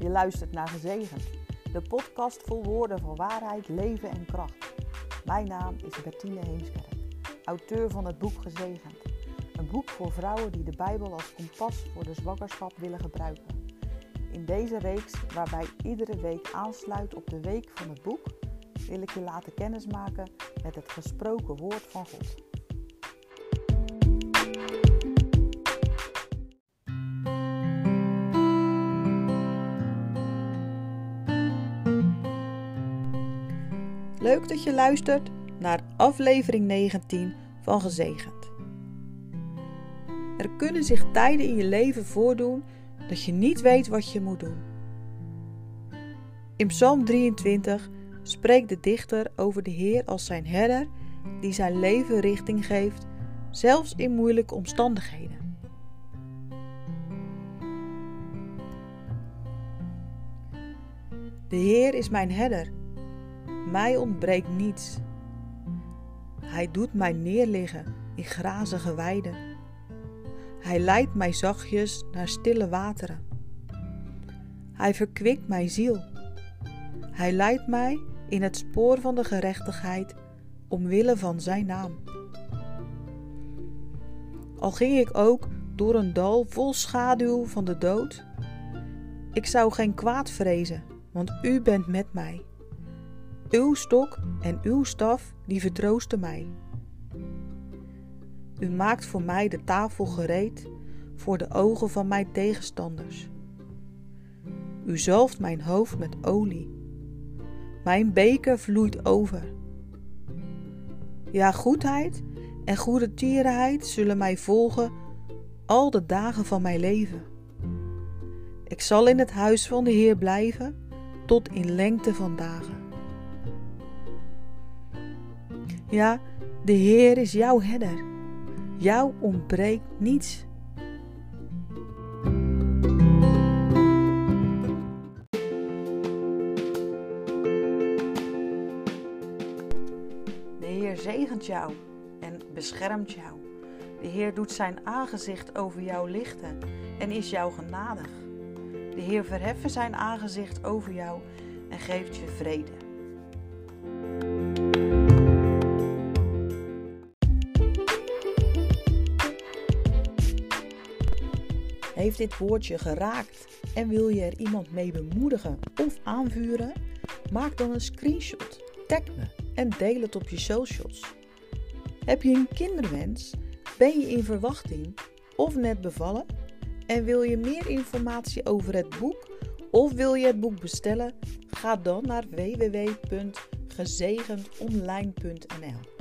Je luistert naar Gezegend, de podcast vol woorden van waarheid, leven en kracht. Mijn naam is Bertine Heemskerk, auteur van het boek Gezegend. Een boek voor vrouwen die de Bijbel als kompas voor de zwangerschap willen gebruiken. In deze reeks, waarbij iedere week aansluit op de week van het boek, wil ik je laten kennismaken met het gesproken woord van God. Leuk dat je luistert naar aflevering 19 van Gezegend. Er kunnen zich tijden in je leven voordoen dat je niet weet wat je moet doen. In Psalm 23 spreekt de dichter over de Heer als zijn herder die zijn leven richting geeft, zelfs in moeilijke omstandigheden. De Heer is mijn herder mij ontbreekt niets. Hij doet mij neerliggen in grazige weiden. Hij leidt mij zachtjes naar stille wateren. Hij verkwikt mijn ziel. Hij leidt mij in het spoor van de gerechtigheid omwille van zijn naam. Al ging ik ook door een dal vol schaduw van de dood, ik zou geen kwaad vrezen, want u bent met mij. Uw stok en uw staf, die vertroosten mij. U maakt voor mij de tafel gereed voor de ogen van mijn tegenstanders. U zalft mijn hoofd met olie. Mijn beker vloeit over. Ja, goedheid en goede tierenheid zullen mij volgen al de dagen van mijn leven. Ik zal in het huis van de Heer blijven tot in lengte van dagen. Ja, de Heer is jouw herder. Jou ontbreekt niets. De Heer zegent jou en beschermt jou. De Heer doet zijn aangezicht over jou lichten en is jou genadig. De Heer verheffen zijn aangezicht over jou en geeft je vrede. Heeft dit woordje geraakt en wil je er iemand mee bemoedigen of aanvuren? Maak dan een screenshot, tag me en deel het op je socials. Heb je een kinderwens? Ben je in verwachting of net bevallen? En wil je meer informatie over het boek of wil je het boek bestellen? Ga dan naar www.gezegendonline.nl